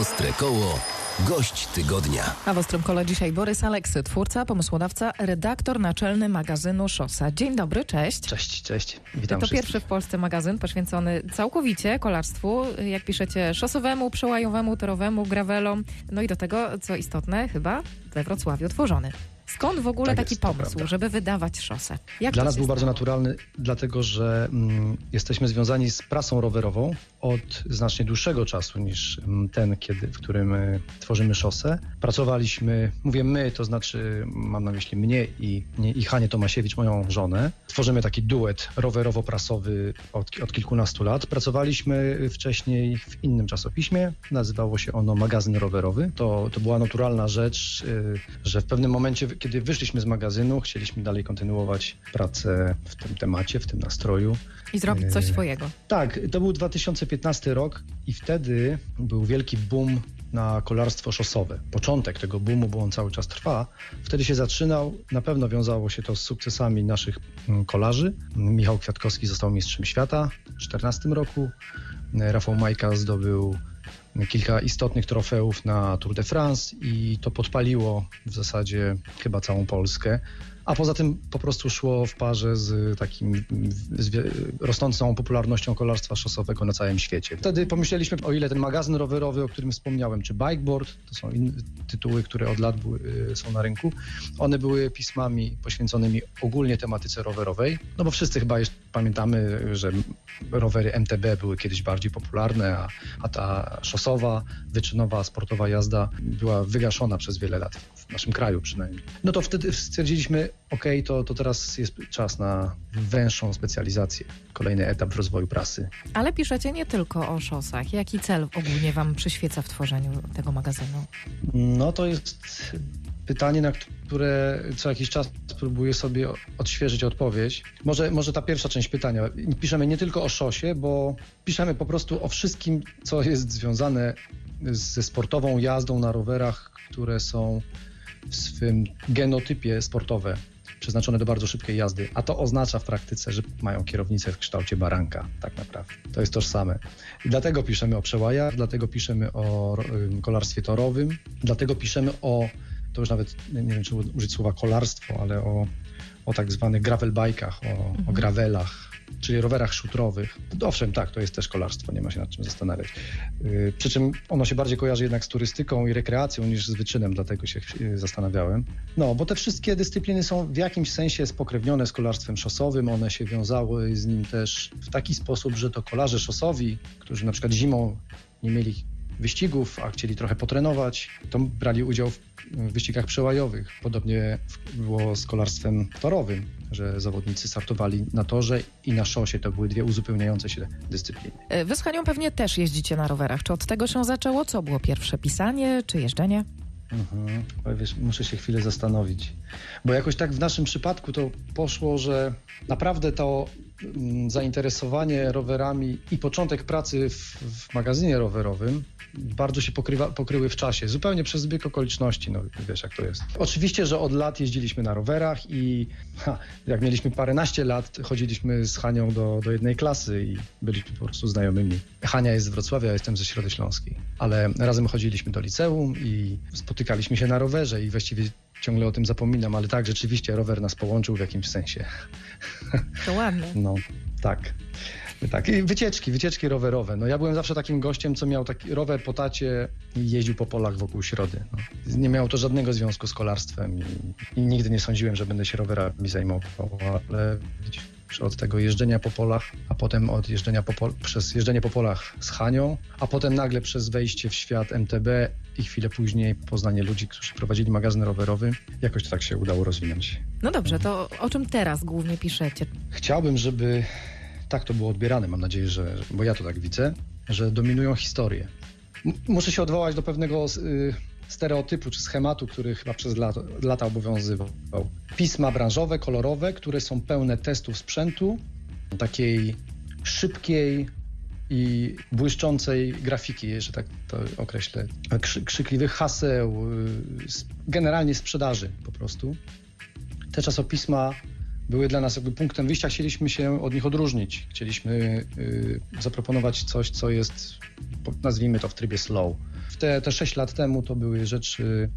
Ostre Koło Gość tygodnia. A w Ostrym Kole dzisiaj Borys Aleksy, twórca, pomysłodawca, redaktor naczelny magazynu Szosa. Dzień dobry, cześć. Cześć, cześć. Witam To wszystkich. pierwszy w Polsce magazyn poświęcony całkowicie kolarstwu, jak piszecie, szosowemu, przełajowemu, torowemu, gravelom. No i do tego, co istotne, chyba we Wrocławiu tworzony. Skąd w ogóle Tak taki jest, pomysł, żeby wydawać szosę? Jak Dla nas był bardzo stało? naturalny, dlatego że mm, jesteśmy związani z prasą rowerową od znacznie dłuższego czasu niż mm, ten, kiedy, w którym y, tworzymy szosę. Pracowaliśmy, mówię my, to znaczy mam na myśli mnie i, nie, i Hanię Tomasiewicz, moją żonę. Tworzymy taki duet rowerowo-prasowy od, od kilkunastu lat. Pracowaliśmy wcześniej w innym czasopiśmie, nazywało się ono Magazyn Rowerowy. To, to była naturalna rzecz, y, że w pewnym momencie, kiedy wyszliśmy z magazynu, chcieliśmy dalej kontynuować pracę w tym temacie, w tym nastroju. I zrobić coś Yy, swojego. Tak, to był 2015 rok i wtedy był wielki boom na kolarstwo szosowe. Początek tego boomu, bo on cały czas trwa, wtedy się zaczynał. Na pewno wiązało się to z sukcesami naszych mm, kolarzy. Michał Kwiatkowski został mistrzem świata w 2014 roku. Rafał Majka zdobył kilka istotnych trofeów na Tour de France i to podpaliło w zasadzie chyba całą Polskę. A poza tym po prostu szło w parze z takim z rosnącą popularnością kolarstwa szosowego na całym świecie. Wtedy pomyśleliśmy, o ile ten magazyn rowerowy, o którym wspomniałem, czy bikeboard, to są tytuły, które od lat były, y, są na rynku, one były pismami poświęconymi ogólnie tematyce rowerowej, no bo wszyscy chyba jeszcze pamiętamy, że rowery MTB były kiedyś bardziej popularne, a, a ta szosowa, wyczynowa, sportowa jazda była wygaszona przez wiele lat, w naszym kraju przynajmniej. No to wtedy stwierdziliśmy, ok, to, to teraz jest czas na węższą specjalizację, kolejny etap w rozwoju prasy. Ale piszecie nie tylko o szosach. Jaki cel ogólnie wam przyświeca w tworzeniu tego magazynu? No to jest pytanie, na które co jakiś czas próbuję sobie odświeżyć odpowiedź. Może, może ta pierwsza część pytania. Piszemy nie tylko o szosie, bo piszemy po prostu o wszystkim, co jest związane ze sportową jazdą na rowerach, które są w swym genotypie sportowe przeznaczone do bardzo szybkiej jazdy, a to oznacza w praktyce, że mają kierownicę w kształcie baranka, tak naprawdę. To jest tożsame. I dlatego piszemy o przełajach, dlatego piszemy o kolarstwie torowym, dlatego piszemy o, to już nawet nie wiem, czy użyć słowa kolarstwo, ale o, o tak zwanych gravel bike'ach, o, o gravelach, czyli rowerach szutrowych. Owszem, tak, to jest też kolarstwo, nie ma się nad czym zastanawiać. Yy, Przy czym ono się bardziej kojarzy jednak z turystyką i rekreacją niż z wyczynem, dlatego się yy, zastanawiałem. No, bo te wszystkie dyscypliny są w jakimś sensie spokrewnione z kolarstwem szosowym. One się wiązały z nim też w taki sposób, że to kolarze szosowi, którzy na przykład zimą nie mieli wyścigów, a chcieli trochę potrenować, to brali udział w wyścigach przełajowych. Podobnie było z kolarstwem torowym, że zawodnicy startowali na torze i na szosie. To były dwie uzupełniające się dyscypliny. E, Wy z Hanią pewnie też jeździcie na rowerach. Czy od tego się zaczęło? Co było pierwsze? Pisanie czy jeżdżenie? Mhm. Wiesz, muszę się chwilę zastanowić, bo jakoś tak w naszym przypadku to poszło, że naprawdę to zainteresowanie rowerami i początek pracy w, w magazynie rowerowym bardzo się pokrywa, pokryły w czasie, zupełnie przez zbieg okoliczności, no wiesz jak to jest. Oczywiście, że od lat jeździliśmy na rowerach i ha, jak mieliśmy paręnaście lat, chodziliśmy z Hanią do, do jednej klasy i byliśmy po prostu znajomymi. Hania jest z Wrocławia, ja jestem ze Środy Śląskiej, ale razem chodziliśmy do liceum i spotykaliśmy się na rowerze i właściwie ciągle o tym zapominam, ale tak, rzeczywiście rower nas połączył w jakimś sensie. To ładne. No, tak. Tak, i wycieczki, wycieczki rowerowe. No ja byłem zawsze takim gościem, co miał taki rower po tacie i jeździł po polach wokół Środy. No. Nie miało to żadnego związku z kolarstwem i, i nigdy nie sądziłem, że będę się rowerami zajmował, ale od tego jeżdżenia po polach, a potem od jeżdżenia po pol- przez jeżdżenie po polach z Hanią, a potem nagle przez wejście w świat MTB i chwilę później poznanie ludzi, którzy prowadzili magazyn rowerowy, jakoś to tak się udało rozwinąć. No dobrze, to o czym teraz głównie piszecie? Chciałbym, żeby tak to było odbierane, mam nadzieję, że, bo ja to tak widzę, że dominują historie. M- muszę się odwołać do pewnego y, stereotypu czy schematu, który chyba przez lata, lata obowiązywał. Pisma branżowe, kolorowe, które są pełne testów sprzętu, takiej szybkiej i błyszczącej grafiki, że tak to określę, Krzy, krzykliwych haseł, y, generalnie sprzedaży po prostu. Te czasopisma były dla nas jakby punktem wyjścia. Chcieliśmy się od nich odróżnić. Chcieliśmy y, zaproponować coś, co jest, nazwijmy to w trybie slow. Te, te 6 lat temu to były rzeczy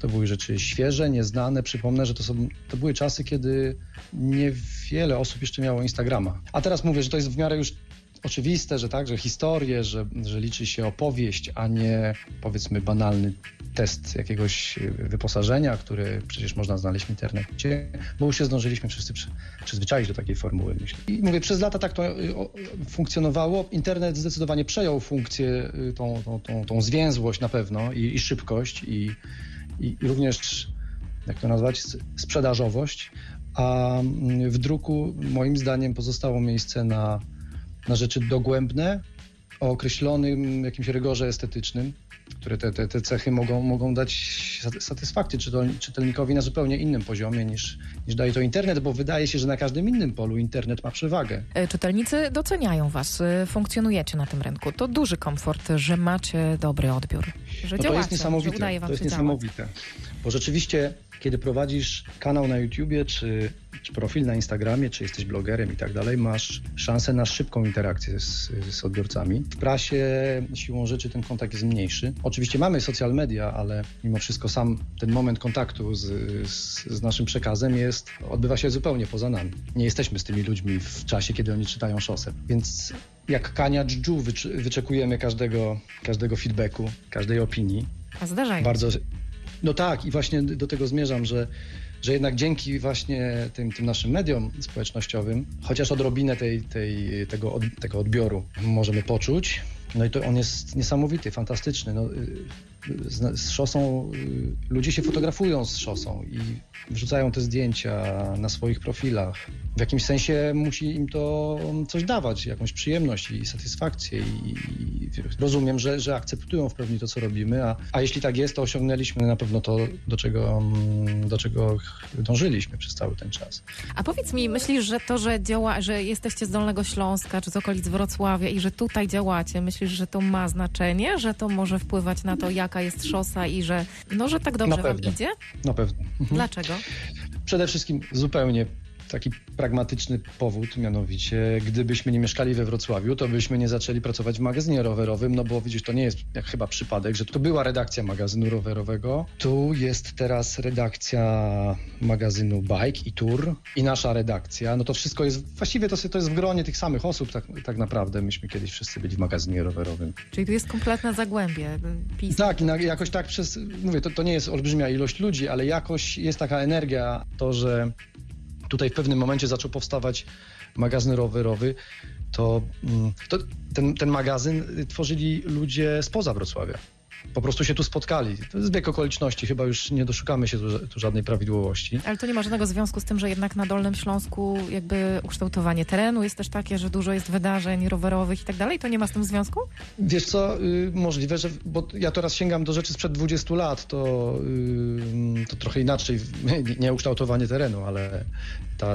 to były rzeczy świeże, nieznane. Przypomnę, że to, są, to były czasy, kiedy niewiele osób jeszcze miało Instagrama. A teraz mówię, że to jest w miarę już oczywiste, że tak, że historię, że, że liczy się opowieść, a nie powiedzmy banalny test jakiegoś wyposażenia, który przecież można znaleźć w internecie, bo już się zdążyliśmy wszyscy przy, przyzwyczaić do takiej formuły, myślę. I mówię, przez lata tak to y, funkcjonowało. Internet zdecydowanie przejął funkcję, y, tą, tą, tą, tą zwięzłość na pewno i, i szybkość i, i, i również, jak to nazwać, sprzedażowość, a mm, w druku moim zdaniem pozostało miejsce na na rzeczy dogłębne, o określonym jakimś rygorze estetycznym, które te, te, te cechy mogą, mogą dać satysfakcję czytelnikowi na zupełnie innym poziomie niż, niż daje to internet, bo wydaje się, że na każdym innym polu internet ma przewagę. E, czytelnicy doceniają was, e, funkcjonujecie na tym rynku. To duży komfort, że macie dobry odbiór. Że no działacie, to jest niesamowite. to jest niesamowite. Bo rzeczywiście kiedy prowadzisz kanał na YouTubie, czy, czy profil na Instagramie, czy jesteś blogerem i tak dalej, masz szansę na szybką interakcję z, z odbiorcami. W prasie siłą rzeczy ten kontakt jest mniejszy. Oczywiście mamy social media, ale mimo wszystko sam ten moment kontaktu z, z, z naszym przekazem jest, odbywa się zupełnie poza nami. Nie jesteśmy z tymi ludźmi w czasie, kiedy oni czytają szosę. Więc jak kania dżdżu wyczekujemy każdego, każdego feedbacku, każdej opinii. A zdarzają Bardzo, no tak, i właśnie do tego zmierzam, że, że jednak dzięki właśnie tym, tym naszym mediom społecznościowym, chociaż odrobinę tej, tej, tego, od, tego odbioru możemy poczuć, no i to on jest niesamowity, fantastyczny. No, y, z, z szosą, y, ludzie się fotografują z szosą i wrzucają te zdjęcia na swoich profilach. W jakimś sensie musi im to coś dawać, jakąś przyjemność i satysfakcję i, i rozumiem, że, że akceptują w pełni to, co robimy, a, a jeśli tak jest, to osiągnęliśmy na pewno to, do czego, mm, do czego dążyliśmy przez cały ten czas. A powiedz mi, myślisz, że to, że działa, że jesteście z Dolnego Śląska czy z okolic Wrocławia i że tutaj działacie, myślisz, że to ma znaczenie, że to może wpływać na to, jak jaka jest szosa i że, no, że tak dobrze wam idzie? Na pewno. Mhm. Dlaczego? Przede wszystkim zupełnie taki pragmatyczny powód, mianowicie gdybyśmy nie mieszkali we Wrocławiu, to byśmy nie zaczęli pracować w magazynie rowerowym, no bo widzisz, to nie jest jak chyba przypadek, że to była redakcja magazynu rowerowego, tu jest teraz redakcja magazynu Bike i Tour i nasza redakcja, no to wszystko jest, właściwie to, to jest w gronie tych samych osób tak, tak naprawdę, myśmy kiedyś wszyscy byli w magazynie rowerowym. Czyli tu jest kompletne zagłębie pism. Tak, i na, jakoś tak przez, mówię, to, to nie jest olbrzymia ilość ludzi, ale jakoś jest taka energia, to, że tutaj w pewnym momencie zaczął powstawać magazyn rowerowy, to, mm, to ten, ten magazyn tworzyli ludzie spoza Wrocławia po prostu się tu spotkali. To jest zbieg okoliczności, chyba już nie doszukamy się tu, tu, żadnej prawidłowości. Ale to nie ma żadnego związku z tym, że jednak na Dolnym Śląsku jakby ukształtowanie terenu jest też takie, że dużo jest wydarzeń rowerowych i tak dalej. To nie ma z tym związku? Wiesz co, y, możliwe, że, bo ja teraz sięgam do rzeczy sprzed 20 lat, to, y, to trochę inaczej, nie ukształtowanie terenu, ale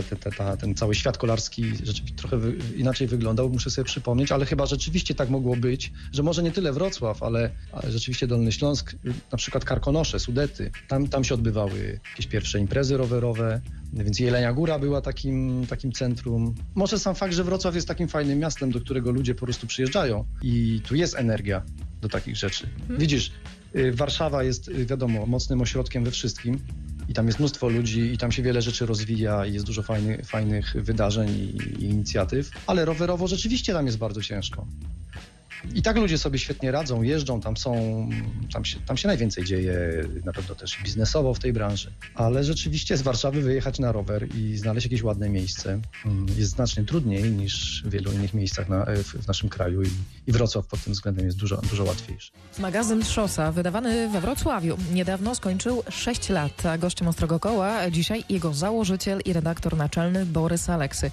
ta, ta, ta, ten cały świat kolarski rzeczywiście trochę wy, inaczej wyglądał, muszę sobie przypomnieć, ale chyba rzeczywiście tak mogło być, że może nie tyle Wrocław, ale, ale rzeczywiście Dolny Śląsk, na przykład Karkonosze, Sudety, tam, tam się odbywały jakieś pierwsze imprezy rowerowe, więc Jelenia Góra była takim, takim centrum. Może sam fakt, że Wrocław jest takim fajnym miastem, do którego ludzie po prostu przyjeżdżają i tu jest energia do takich rzeczy. Hmm. Widzisz, y, Warszawa jest, y, wiadomo, mocnym ośrodkiem we wszystkim i tam jest mnóstwo ludzi i tam się wiele rzeczy rozwija i jest dużo fajnych, fajnych wydarzeń i, i inicjatyw, ale rowerowo rzeczywiście tam jest bardzo ciężko. I tak ludzie sobie świetnie radzą, jeżdżą, tam są, tam się, tam się najwięcej dzieje, na pewno też biznesowo w tej branży. Ale rzeczywiście z Warszawy wyjechać na rower i znaleźć jakieś ładne miejsce mm, jest znacznie trudniej niż w wielu innych miejscach na, w, naszym kraju i, i Wrocław pod tym względem jest dużo, dużo łatwiejszy. Magazyn Szosa, wydawany we Wrocławiu, niedawno skończył 6 lat, a gościem Ostrego Koła dzisiaj jego założyciel i redaktor naczelny Borys Aleksy.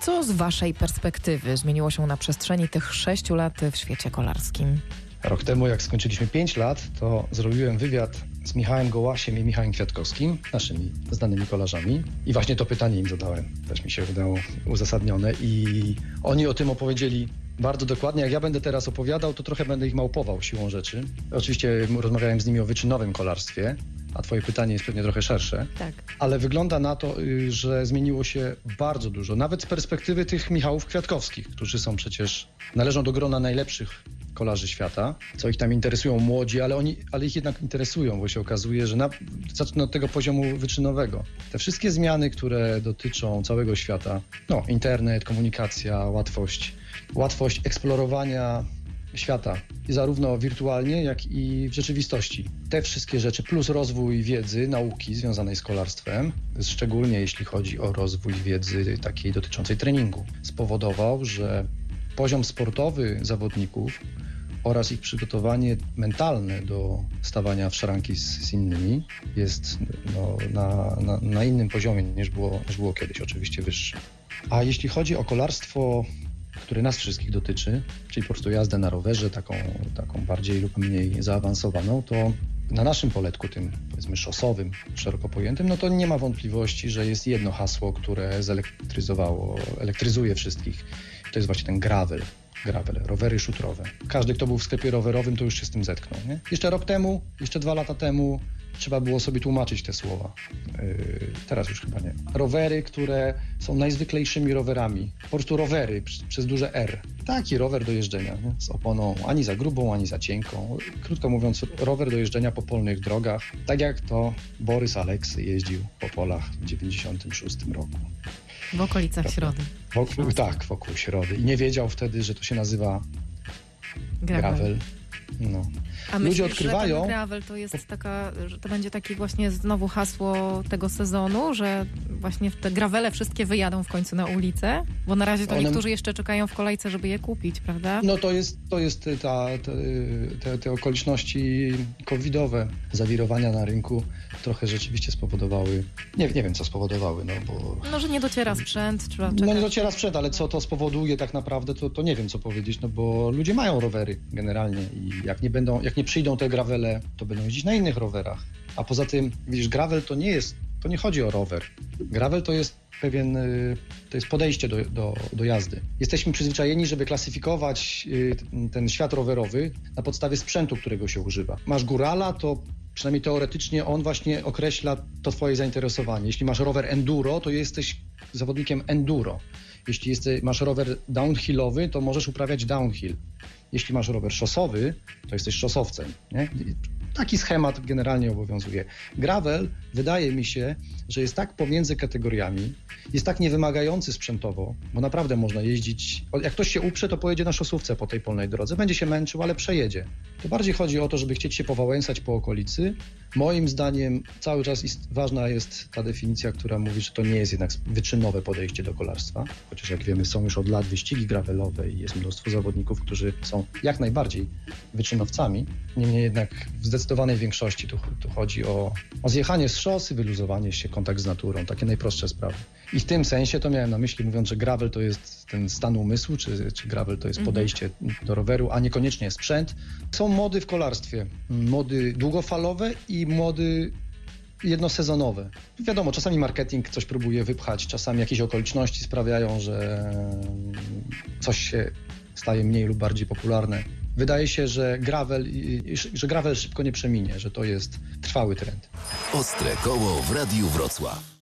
Co z waszej perspektywy zmieniło się na przestrzeni tych 6 lat w świecie kolarskim? Rok temu, jak skończyliśmy 5 lat, to zrobiłem wywiad z Michałem Gołasiem i Michałem Kwiatkowskim, naszymi znanymi kolarzami. I właśnie to pytanie im zadałem. Też mi się wydało uzasadnione. I oni o tym opowiedzieli bardzo dokładnie. Jak ja będę teraz opowiadał, to trochę będę ich małpował siłą rzeczy. Oczywiście rozmawiałem z nimi o wyczynowym kolarstwie, a twoje pytanie jest pewnie trochę szersze. Tak. Ale wygląda na to, y, że zmieniło się bardzo dużo, nawet z perspektywy tych Michałów Kwiatkowskich, którzy są przecież, należą do grona najlepszych kolarzy świata, co ich tam interesują młodzi, ale, oni, ale ich jednak interesują, bo się okazuje, że na, od tego poziomu wyczynowego. Te wszystkie zmiany, które dotyczą całego świata, no internet, komunikacja, łatwość, łatwość eksplorowania świata, zarówno wirtualnie, jak i w rzeczywistości. Te wszystkie rzeczy, plus rozwój wiedzy, nauki związanej z kolarstwem, szczególnie jeśli chodzi o rozwój wiedzy takiej dotyczącej treningu, spowodował, że poziom sportowy zawodników oraz ich przygotowanie mentalne do stawania w szranki z, z innymi jest no, na, na, na, innym poziomie niż było, niż było kiedyś, oczywiście wyższy. A jeśli chodzi o kolarstwo, które nas wszystkich dotyczy, czyli po prostu jazdę na rowerze, taką, taką bardziej lub mniej zaawansowaną, to na naszym poletku, tym powiedzmy szosowym, szeroko pojętym, no to nie ma wątpliwości, że jest jedno hasło, które zelektryzowało, elektryzuje wszystkich. To jest właśnie ten gravel gravel, rowery szutrowe. Każdy, kto był w sklepie rowerowym, to już się z tym zetknął. Nie? Jeszcze rok temu, jeszcze dwa lata temu trzeba było sobie tłumaczyć te słowa. Yy, teraz już chyba nie. Rowery, które są najzwyklejszymi rowerami. Po prostu rowery przez duże R. Taki rower do jeżdżenia nie? z oponą ani za grubą, ani za cienką. Krótko mówiąc, rower do jeżdżenia po polnych drogach. Tak jak to Borys Aleksy jeździł po polach w 96 roku. W okolicach Prawda? Środy. Wokół, tak, wokół Środy. I nie wiedział wtedy, że to się nazywa gravel. gravel. No. A Ludzie myślisz, odkrywają. Że gravel to jest taka, że to będzie takie właśnie znowu hasło tego sezonu, że właśnie te gravele wszystkie wyjadą w końcu na ulicę? Bo na razie to One... niektórzy jeszcze czekają w kolejce, żeby je kupić, prawda? No to jest, to jest ta, te, te okoliczności covidowe, zawirowania na rynku trochę rzeczywiście spowodowały, nie, nie wiem co spowodowały, no bo... No, że nie dociera sprzęt, trzeba czekać. No nie dociera sprzęt, ale co to spowoduje tak naprawdę, to, to nie wiem co powiedzieć, no bo ludzie mają rowery generalnie i jak nie będą, jak nie przyjdą te gravele, to będą jeździć na innych rowerach. A poza tym, widzisz, gravel to nie jest, to nie chodzi o rower. Gravel to jest pewien, y, to jest podejście do, do, do jazdy. Jesteśmy przyzwyczajeni, żeby klasyfikować y, ten świat rowerowy na podstawie sprzętu, którego się używa. Masz górala, to przynajmniej teoretycznie on właśnie określa to twoje zainteresowanie. Jeśli masz rower enduro, to jesteś zawodnikiem enduro. Jeśli masz rower downhillowy, to możesz uprawiać downhill. Jeśli masz rower szosowy, to jesteś szosowcem. Nie? Taki schemat generalnie obowiązuje. Gravel wydaje mi się, że jest tak pomiędzy kategoriami, jest tak niewymagający sprzętowo, bo naprawdę można jeździć. Jak ktoś się uprze, to pojedzie na szosówce po tej polnej drodze. Będzie się męczył, ale przejedzie. To bardziej chodzi o to, żeby chcieć się powałęsać po okolicy. Moim zdaniem cały czas ist, ważna jest ta definicja, która mówi, że to nie jest jednak wyczynowe podejście do kolarstwa. Chociaż jak wiemy, są już od lat wyścigi gravelowe i jest mnóstwo zawodników, którzy są jak najbardziej wyczynowcami. Niemniej jednak w zdecydowanej większości tu, tu chodzi o, o zjechanie z szosy, wyluzowanie się, kontakt z naturą, takie najprostsze sprawy. I w tym sensie to miałem na myśli, mówiąc, że gravel to jest ten stan umysłu, czy, czy gravel to jest mhm. podejście do roweru, a niekoniecznie sprzęt. Są mody w kolarstwie, mody długofalowe i mody jednosezonowe. Wiadomo, czasami marketing coś próbuje wypchać, czasami jakieś okoliczności sprawiają, że coś się staje mniej lub bardziej popularne. Wydaje się, że gravel, że gravel szybko nie przeminie, że to jest trwały trend. Ostre koło w Radiu Wrocław.